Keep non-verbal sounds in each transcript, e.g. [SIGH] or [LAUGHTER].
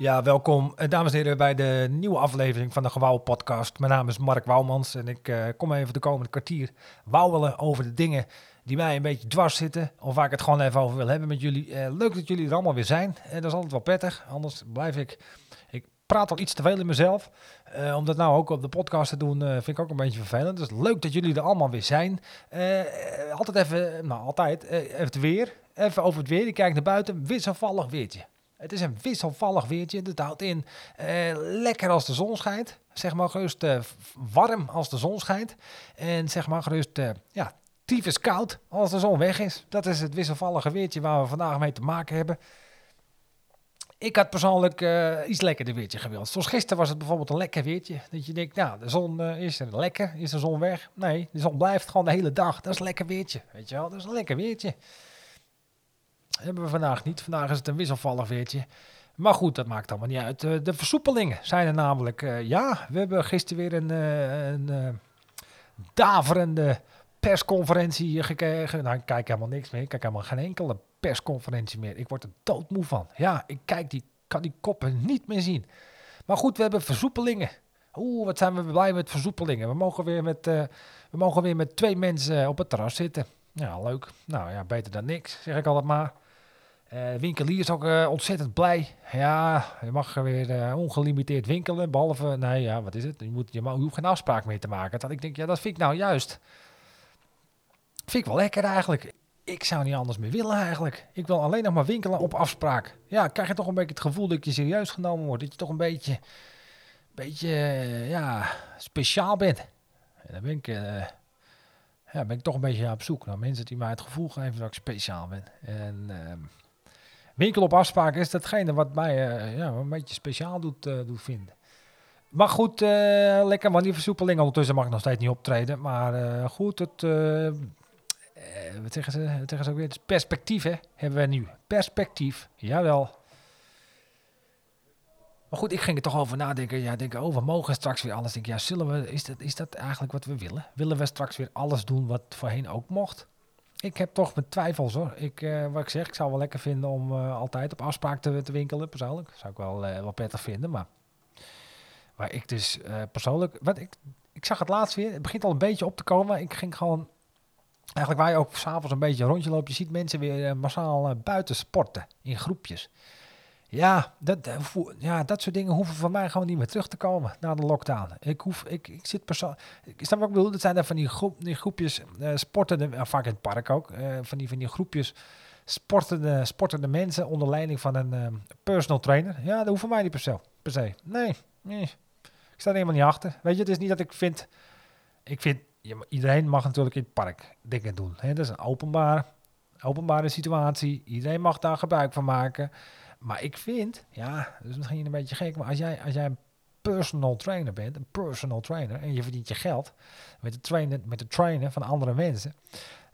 Ja, welkom eh, dames en heren bij de nieuwe aflevering van de Gewauw podcast. Mijn naam is Mark Wouwmans en ik uh, kom even de komende kwartier wauwelen over de dingen die mij een beetje dwars zitten. Of waar ik het gewoon even over wil hebben met jullie. Uh, leuk dat jullie er allemaal weer zijn. Dat is altijd wel prettig, anders blijf ik... Ik praat al iets te veel in mezelf. om dat nou ook op de podcast te doen, vind ik ook een beetje vervelend. Dus leuk dat jullie er allemaal weer zijn. altijd even, nou altijd, even het weer. Even over het weer. Ik kijk naar buiten, wisselvallig weertje. Het is een wisselvallig weertje. Het houdt in uh, lekker als de zon schijnt. Zeg maar gerust uh, warm als de zon schijnt. En zeg maar gerust, uh, ja, tyfus koud als de zon weg is. Dat is het wisselvallige weertje waar we vandaag mee te maken hebben. Ik had persoonlijk iets lekkerder weertje gewild. Zoals gisteren was het bijvoorbeeld een lekker weertje. Dat je denkt, nou, de zon is er lekker. Is de zon weg? Nee, de zon blijft gewoon de hele dag. Dat is een lekker weertje. Weet je wel, dat is een lekker weertje hebben we vandaag niet. Vandaag is het een wisselvallig weertje. Maar goed, dat maakt allemaal niet uit. Eh, de versoepelingen zijn er namelijk. Uh, ja, we hebben gisteren weer een, uh, een daverende persconferentie gekregen. Nou, ik kijk helemaal niks meer. Ik kijk helemaal geen enkele persconferentie meer. Ik word er doodmoe van. Ja, ik kijk die, kan die koppen niet meer zien. Maar goed, we hebben versoepelingen. Oeh, wat zijn we blij met versoepelingen. We mogen weer met, we mogen weer met twee mensen op het terras zitten. Ja, leuk. Nou ja, beter dan niks, zeg ik altijd maar. Uh, winkelier is ook uh, ontzettend blij. Ja, je mag weer uh, ongelimiteerd winkelen. Behalve, nee, ja, wat is het? Je, moet, je, hoeft geen afspraak meer te maken. Dat ik denk, ja, dat vind ik nou juist. Vind ik wel lekker eigenlijk. Ik zou niet anders meer willen eigenlijk. Ik wil alleen nog maar winkelen op afspraak. Ja, krijg je toch een beetje het gevoel dat je serieus genomen wordt. Dat je toch een beetje, beetje ja, speciaal bent. En dan ben ik, ja, ben ik toch een beetje op zoek naar mensen die mij het gevoel geven dat ik speciaal ben. En... Ehm, winkel op afspraak is datgene wat mij uh, ja, een beetje speciaal doet, uh, vinden. Maar goed, uh, lekker, want die versoepeling ondertussen mag ik nog steeds niet optreden. Maar goed, het, wat zeggen ze, zeggen ze ook weer? Het perspectief hè, hebben we nu. Perspectief, jawel. Maar goed, ik ging er toch over nadenken. Ja, denk, oh, we mogen straks weer alles. Denk, ja, zullen we, is, dat, is dat eigenlijk wat we willen? Willen we straks weer alles doen wat voorheen ook mocht? ik heb toch mijn twijfels hoor. Ik, uh, wat ik zeg, ik zou wel lekker vinden om uh, altijd op afspraak te, winkelen, persoonlijk. Zou ik wel, uh, wel prettig vinden, maar... Maar ik dus persoonlijk... Wat ik, ik zag het laatst weer, het begint al een beetje op te komen. Ik ging gewoon... Eigenlijk waar je ook s'avonds een beetje rondje loopt, je ziet mensen weer massaal buiten sporten, in groepjes. Ja dat, ja, dat soort dingen hoeven van mij gewoon niet meer terug te komen na de lockdown. Ik, hoef, ik, ik zit persoonlijk. Ik snap wat ik bedoel. Dat zijn er van die, groep, die groepjes uh, sportende, vaak in het park ook, uh, van, die, van die groepjes sportende, sportende mensen onder leiding van een personal trainer. Ja, dat voor mij niet per se. Per se. Nee, nee, ik sta er helemaal niet achter. Weet je, het is niet dat ik vind. Ik vind, iedereen mag natuurlijk in het park dingen doen. Hè? Dat is een openbaar, openbare situatie. Iedereen mag daar gebruik van maken. Maar ik vind, ja, dat is misschien een beetje gek, maar als jij, als jij een personal trainer bent, een personal trainer, en je verdient je geld met het trainen, met van andere mensen,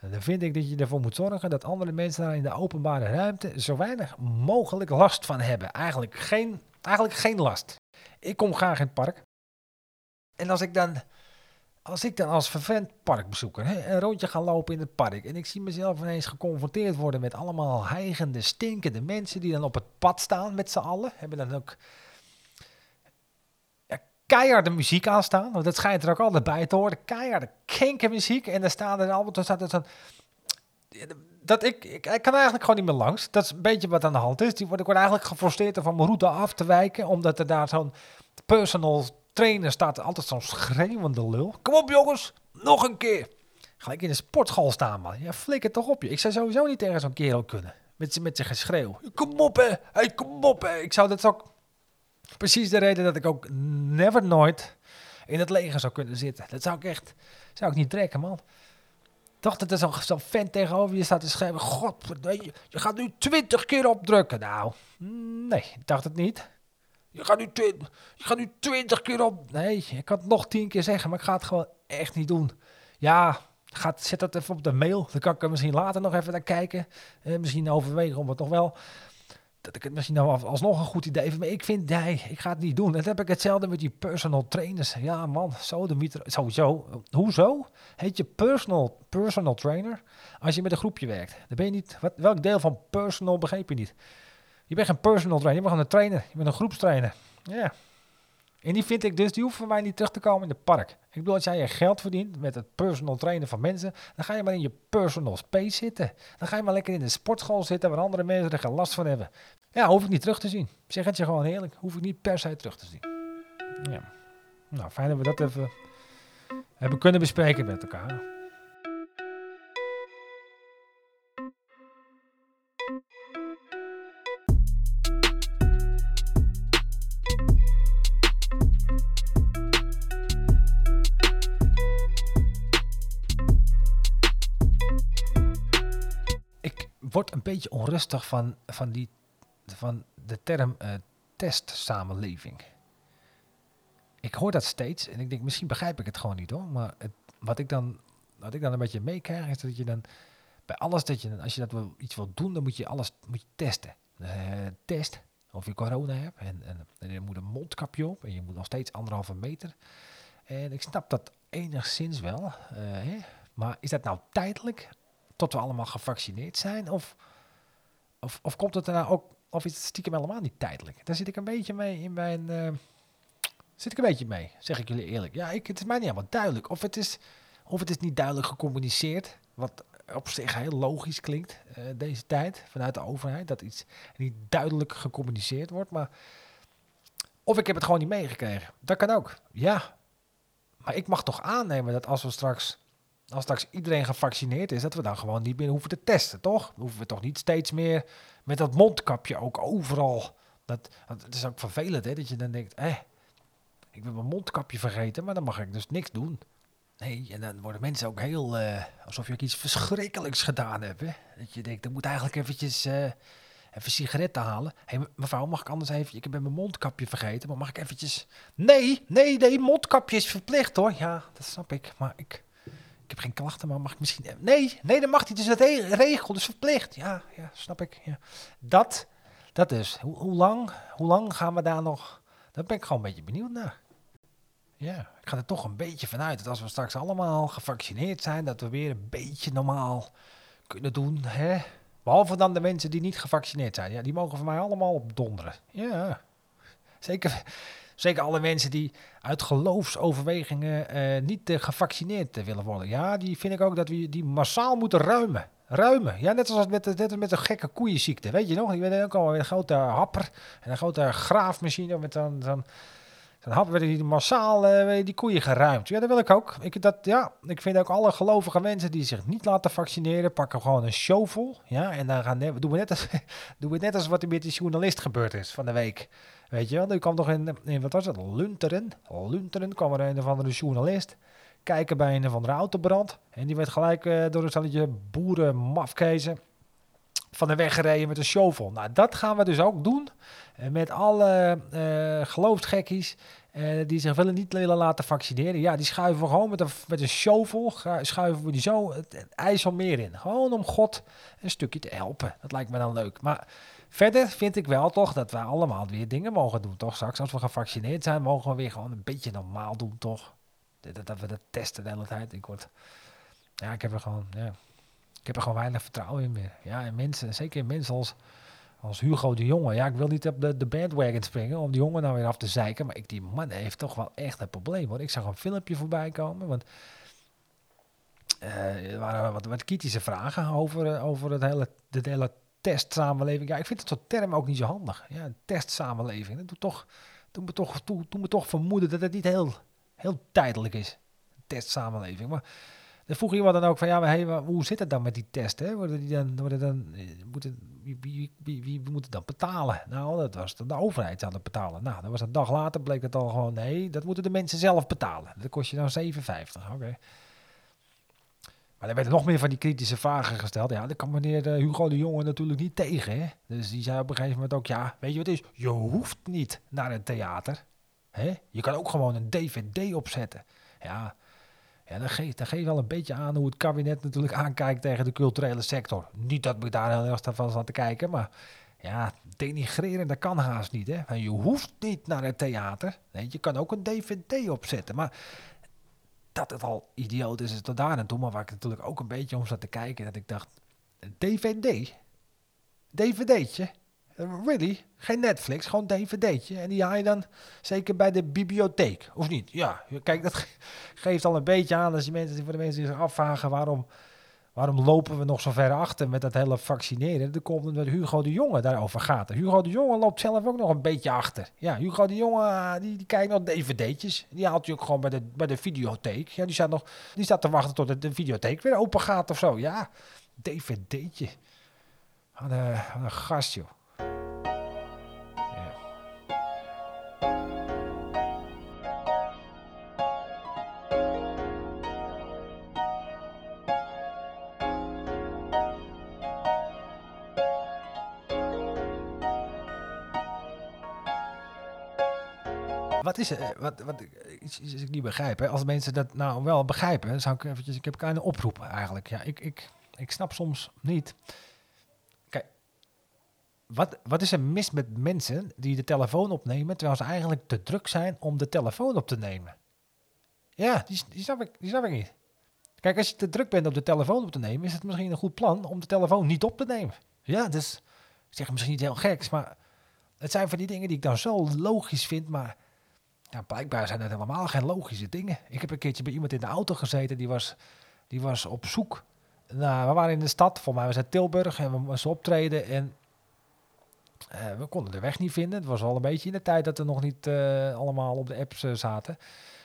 dan vind ik dat je ervoor moet zorgen dat andere mensen daar in de openbare ruimte zo weinig mogelijk last van hebben. Eigenlijk geen, eigenlijk geen last. Ik kom graag in het park. En als ik dan als ik dan als vervent parkbezoeker hè, een rondje ga lopen in het park en ik zie mezelf ineens geconfronteerd worden met allemaal heigende, stinkende mensen die dan op het pad staan met z'n allen, hebben dan ook ja, keiharde muziek aanstaan, want dat schijnt er ook altijd bij te horen, keiharde muziek en dan staan er allemaal, staat er zo'n dat ik, ik, kan eigenlijk gewoon niet meer langs. Dat is een beetje wat aan de hand is. Die ik word eigenlijk gefrustreerd om van mijn route af te wijken, omdat er daar zo'n personal trainer staat altijd zo'n schreeuwende lul. Kom op jongens, nog een keer. Gelijk in de sportschool staan man. Ja, flikker toch op je. Ik zou sowieso niet tegen zo'n kerel kunnen. Met, met zijn geschreeuw. Kom op hè, hey, kom op hè. Ik zou dat ook... Precies de reden dat ik ook never nooit in het leger zou kunnen zitten. Dat zou ik echt... Zou ik niet trekken man. Toch dat er zo'n zo tegenover je staat te schrijven. God, je gaat nu twintig keer opdrukken. Nou, nee, ik dacht het niet. Je gaat nu, je gaat nu twintig keer op. Nee, ik kan het nog tien keer zeggen, maar ik ga het gewoon echt niet doen. Ja, gaat, zet dat even op de mail. Dan kan ik er misschien later nog even naar kijken. Eh, misschien overwegen om het nog wel. Dat ik het misschien nou alsnog een goed idee vind. Maar ik vind, nee, ik ga het niet doen. En dat heb ik hetzelfde met die personal trainers. Ja, man, zo de mieter. Sowieso. Hoezo? Heet je personal, personal trainer? Als je met een groepje werkt. Dan ben je niet. Wat, welk deel van personal begreep je niet? Je bent geen personal trainer, je bent gewoon een trainer. Je bent een groepstrainer. Ja. En die vind ik dus, die hoeven voor mij niet terug te komen in het park. Ik bedoel, als jij je geld verdient met het personal trainen van mensen, dan ga je maar in je personal space zitten. Dan ga je maar lekker in de sportschool zitten waar andere mensen er geen last van hebben. Ja, hoef ik niet terug te zien. Zeg het je gewoon eerlijk, hoef ik niet per se terug te zien. Ja. Nou, fijn dat we dat even hebben kunnen bespreken met elkaar. Ik word een beetje onrustig van, van, die, van de term eh, testsamenleving. Ik hoor dat steeds en ik denk, misschien begrijp ik het gewoon niet hoor. Maar het, wat, ik dan, wat ik dan een beetje meekrijg is dat je dan bij alles dat je, als je dat wil, iets wilt doen, dan moet je alles moet je testen. Eh, test of je corona hebt en, en, en je moet een mondkapje op en je moet nog steeds anderhalve meter. En ik snap dat enigszins wel. eh, hè? Maar is dat nou tijdelijk tot we allemaal gevaccineerd zijn? Of, of, of komt het nou ook, of is het stiekem helemaal niet tijdelijk? Daar zit ik een beetje mee in mijn, eh, zit ik een beetje mee, zeg ik jullie eerlijk. Ja, ik, het is mij niet helemaal duidelijk. Of het is, of het is niet duidelijk gecommuniceerd, wat op zich heel logisch klinkt eh, deze tijd vanuit de overheid, dat iets niet duidelijk gecommuniceerd wordt. Maar of ik heb het gewoon niet meegekregen. Dat kan ook. Ja. Maar ik mag toch aannemen dat als we straks, als straks iedereen gevaccineerd is, dat we dan gewoon niet meer hoeven te testen, toch? Dan hoeven we toch niet steeds meer met dat mondkapje ook overal. Dat, het is ook vervelend, hè, dat je dan denkt, eh, ik ben mijn mondkapje vergeten, maar dan mag ik dus niks doen. Nee, en dan worden mensen ook heel, eh, alsof je ook iets verschrikkelijks gedaan hebt. Hè? Dat je denkt, ik moet eigenlijk eventjes eh, even sigaretten halen. Hé, hey, mevrouw, mag ik anders even, ik heb mijn mondkapje vergeten, maar mag ik eventjes... Nee, nee, nee, mondkapje is verplicht hoor. Ja, dat snap ik, maar ik, ik heb geen klachten, maar mag ik misschien... Nee, nee, dat mag niet, dus dat re- regel, dus verplicht. Ja, ja, snap ik. Ja. Dat, dat is, hoe, hoe, lang, hoe lang gaan we daar nog... Daar ben ik gewoon een beetje benieuwd naar. Ja, ik ga er toch een beetje vanuit dat als we straks allemaal gevaccineerd zijn, dat we weer een beetje normaal kunnen doen. Hè? Behalve dan de mensen die niet gevaccineerd zijn. Ja, die mogen voor mij allemaal opdonderen. Ja, zeker, zeker alle mensen die uit geloofsoverwegingen eh, niet eh, gevaccineerd eh, willen worden. Ja, die vind ik ook dat we die massaal moeten ruimen. Ruimen. Ja, net zoals met, net als met de gekke koeienziekte. Weet je nog? Die werden ook al met een grote happer en een grote graafmachine met zo'n... zo'n dan hadden we die massaal eh, die koeien geruimd. Ja, dat wil ik ook. Ik, dat, ja, ik vind ook alle gelovige mensen die zich niet laten vaccineren, pakken gewoon een shovel. Ja, en dan gaan, doen, we net als, [LAUGHS] doen we net als wat er met die journalist gebeurd is van de week. Weet je wel, die kwam toch in, in wat was het, Lunteren. Lunteren kwam er een of andere journalist kijken bij een of andere autobrand. En die werd gelijk eh, door een stelletje boeren mafkezen van de weg gereden met een shovel. Nou, dat gaan we dus ook doen eh, met alle eh geloofsgekkies eh, die zich willen niet willen laten vaccineren. Ja, die schuiven we gewoon met een, met een shovel, schuiven we die zo het, het IJsselmeer in. Gewoon om God een stukje te helpen. Dat lijkt me dan leuk. Maar verder vind ik wel toch dat wij allemaal weer dingen mogen doen, toch? Straks als we gevaccineerd zijn, mogen we weer gewoon een beetje normaal doen, toch? Dat we dat testen de hele tijd. Ik word... Ja, ik heb er gewoon... Ja. Ik heb er gewoon weinig vertrouwen in meer. Ja, en mensen, zeker in mensen als, als Hugo de Jonge. Ja, ik wil niet op de, de bandwagon springen om die jongen nou weer af te zeiken. Maar ik, die man heeft toch wel echt een probleem. Hoor. Ik zag een filmpje voorbij komen. Want eh, er waren wat, wat kritische vragen over, eh, over het hele, de hele testsamenleving. Ja, ik vind het soort term ook niet zo handig. Ja, testsamenleving. Dat doet, toch, doet, me toch, doet, me toch vermoeden dat het niet heel, heel tijdelijk is. Testsamenleving. Maar dan vroeg iemand dan ook van ja, maar hoe zit het dan met die test? Hè? Worden die dan, worden dan, eh, moeten, wie, wie, wie, moet het dan betalen? Nou, dat was de, de overheid aan het betalen. Nou, dat was een dag later, bleek het al gewoon, nee, dat moeten de mensen zelf betalen. Dat kost je dan 7,50. Oké. Maar er werden nog meer van die kritische vragen gesteld. Ja, daar kan meneer eh, Hugo de Jonge natuurlijk niet tegen. Hè? Dus die zei op een gegeven moment ook, ja, weet je wat het is? Je hoeft niet naar een theater. Hè? Je kan ook gewoon een DVD opzetten. Ja, ja, dat geeft, dat wel een beetje aan hoe het kabinet natuurlijk aankijkt tegen de culturele sector. Niet dat ik daar heel erg van zat te kijken, maar ja, denigreren, dat kan haast niet. Hè? Je hoeft niet naar het theater. Je kan ook een DVD opzetten. Maar dat het al idioot is, is tot daar en toe. Maar waar ik natuurlijk ook een beetje om zat te kijken, dat ik dacht, DVD? DVD'tje? Really? Geen Netflix, gewoon dvd'tje. En die haal je dan zeker bij de bibliotheek, of niet? Ja, kijk, dat geeft al een beetje aan als je mensen, voor de mensen die zich afvragen waarom, waarom lopen we nog zo ver achter met dat hele vaccineren. Dan komt omdat Hugo de Jonge daarover gaat. Hugo de Jonge loopt zelf ook nog een beetje achter. Ja, Hugo de Jonge, ah, die, die kijkt nog dvd'tjes. Die haalt je ook gewoon bij de, bij de videotheek. Ja, die staat, nog, die staat te wachten tot de, de videotheek weer open gaat of zo. Ja, dvd'tje. Een, wat een gast, joh. Is er? Wat, wat, iets, iets ik niet begrijp. Hè? Als mensen dat nou wel begrijpen, zou ik eventjes... Ik heb kleine oproep eigenlijk. Ja, ik, ik, ik snap soms niet... Kijk, wat, wat is er mis met mensen die de telefoon opnemen... terwijl ze eigenlijk te druk zijn om de telefoon op te nemen? Ja, die, die, snap, ik, die snap ik niet. Kijk, als je te druk bent om de telefoon op te nemen... is het misschien een goed plan om de telefoon niet op te nemen. Ja, dus... Ik zeg misschien niet heel geks, maar... Het zijn van die dingen die ik dan zo logisch vind, maar... Ja, blijkbaar zijn het helemaal geen logische dingen. Ik heb een keertje bij iemand in de auto gezeten, die was, die was op zoek. Nou, we waren in de stad, voor mij was het Tilburg, en we moesten optreden. En eh, we konden de weg niet vinden. Het was al een beetje in de tijd dat we nog niet eh, allemaal op de apps eh, zaten.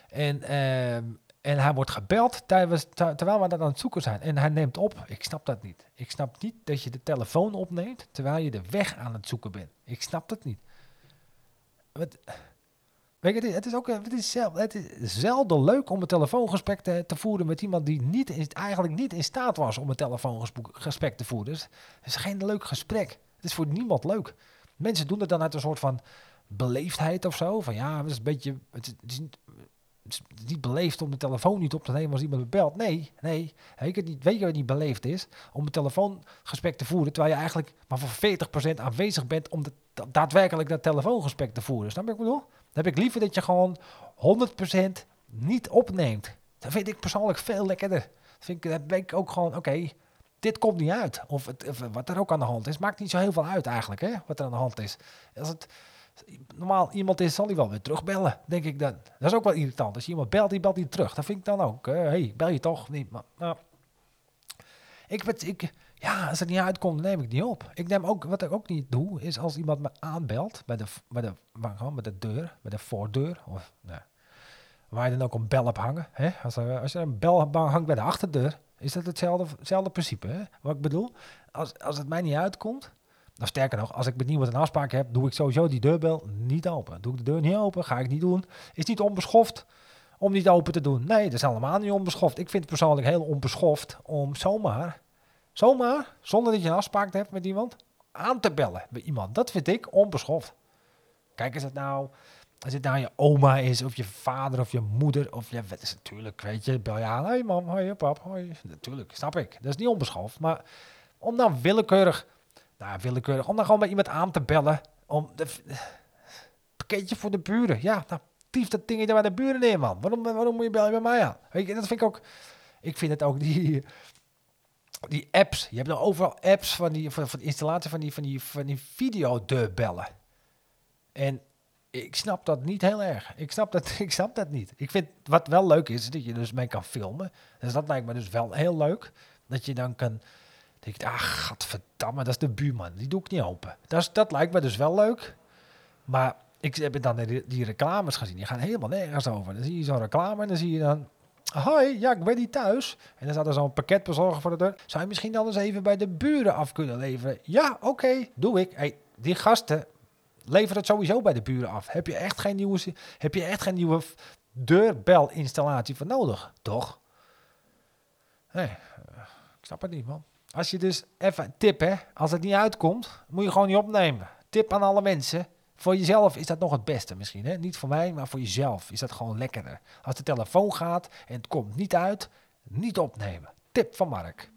En, ehm, en hij wordt gebeld terwijl, we dat aan het zoeken zijn. En hij neemt op. Ik snap dat niet. Ik snap niet dat je de telefoon opneemt terwijl je de weg aan het zoeken bent. Ik snap dat niet. Weet je, het is ook het is, zelf, het is zelden leuk om een telefoongesprek te, te voeren met iemand die niet, eigenlijk niet in staat was om een telefoongesprek te voeren. Dus het is geen leuk gesprek. Het is voor niemand leuk. Mensen doen het dan uit een soort van beleefdheid of zo. Van ja, het is een beetje. Het is, het niet, het is niet beleefd om de telefoon niet op te nemen als iemand belt. Nee, nee. Weet je, niet, weet je wat niet beleefd is? Om een telefoongesprek te voeren terwijl je eigenlijk maar voor 40% aanwezig bent om daadwerkelijk dat telefoongesprek te voeren. Snap je wat ik bedoel? Dan heb ik liever dat je gewoon 100% niet opneemt. Dat vind ik persoonlijk veel lekkerder. Dat vind ik, dat ben ik ook gewoon, oké, dit komt niet uit. Of, het, of wat er ook aan de hand is. Maakt niet zo heel veel uit eigenlijk, hè, wat er aan de hand is. Als het normaal iemand is, zal hij wel weer terugbellen, denk ik dan. Dat is ook wel irritant. Als je iemand belt, die belt hij terug. Dat vind ik dan ook. Hé, hey, bel je toch niet? Maar, nou, ik, ik, ja, als het niet uitkomt, dan neem ik niet op. Ik neem ook, wat ik ook niet doe, is als iemand me aanbelt bij de, bij de, gewoon bij de deur, bij de voordeur, of nou, waar je dan ook een bel op hangen. Hè? Als, als je een bel hangt bij de achterdeur, is dat hetzelfde, hetzelfde principe. Hè? Wat ik bedoel, als, als het mij niet uitkomt, nou sterker nog, als ik met niemand een afspraak heb, doe ik sowieso die deurbel niet open. Doe ik de deur niet open, ga ik niet doen. Is niet onbeschoft om niet open te doen. Nee, dat is helemaal niet onbeschoft. Ik vind het persoonlijk heel onbeschoft om zomaar, zomaar, zonder dat je een afspraak hebt met iemand, aan te bellen bij iemand. Dat vind ik onbeschoft. Kijk, als het nou, als het nou je oma is, of je vader, of je moeder, of je, het is natuurlijk, weet je, bel je aan, hoi mam, hoi pap, hoi. Natuurlijk, snap ik. Dat is niet onbeschoft. Maar om dan willekeurig, nou willekeurig, om dan gewoon bij iemand aan te bellen, om de, pakketje voor de buren. Ja, nou, tief dat dingetje bij de buren neer, man. Waarom, waarom moet je bellen bij mij aan? Weet je, dat vind ik ook, ik vind het ook die, die apps. Je hebt nou overal apps van die, van, van de installatie van die, van die, van die videodeurbellen. En ik snap dat niet heel erg. Ik snap dat, [LAUGHS] ik snap dat niet. Ik vind wat wel leuk is, dat je dus mee kan filmen. Dus dat lijkt me dus wel heel leuk. Dat je dan kan denk ah, godverdamme, dat is de buurman. Die doe ik niet open. Dat, is, dat lijkt me dus wel leuk. Maar ik heb dan die reclames gezien. Die gaan helemaal nergens over. Dan zie je zo'n reclame en dan zie je dan... Hoi, ja, ik ben niet thuis. En dan staat er zo'n pakketbezorger voor de deur. Zou je misschien dan eens even bij de buren af kunnen leveren? Ja, oké, doe ik. Hey, die gasten leveren het sowieso bij de buren af. Heb je echt geen nieuwe, heb je echt geen nieuwe deurbelinstallatie voor nodig? Toch? Nee, ik snap het niet, man. Als je dus even tip, hè, als het niet uitkomt, moet je gewoon niet opnemen. Tip aan alle mensen. Voor jezelf is dat nog het beste misschien. Hè? Niet voor mij, maar voor jezelf is dat gewoon lekkerder. Als de telefoon gaat en het komt niet uit, niet opnemen. Tip van Mark.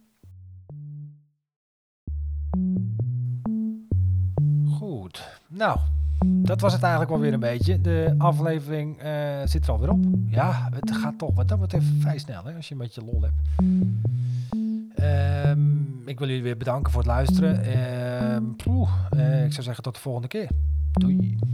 Goed. Nou, dat was het eigenlijk wel weer een beetje. De aflevering uh, zit er alweer op. Ja, het gaat toch wat dat betreft vrij snel hè, als je een beetje lol hebt. Um, ik wil jullie weer bedanken voor het luisteren. Ehm, eh, ik zou zeggen tot de volgende keer. Doei.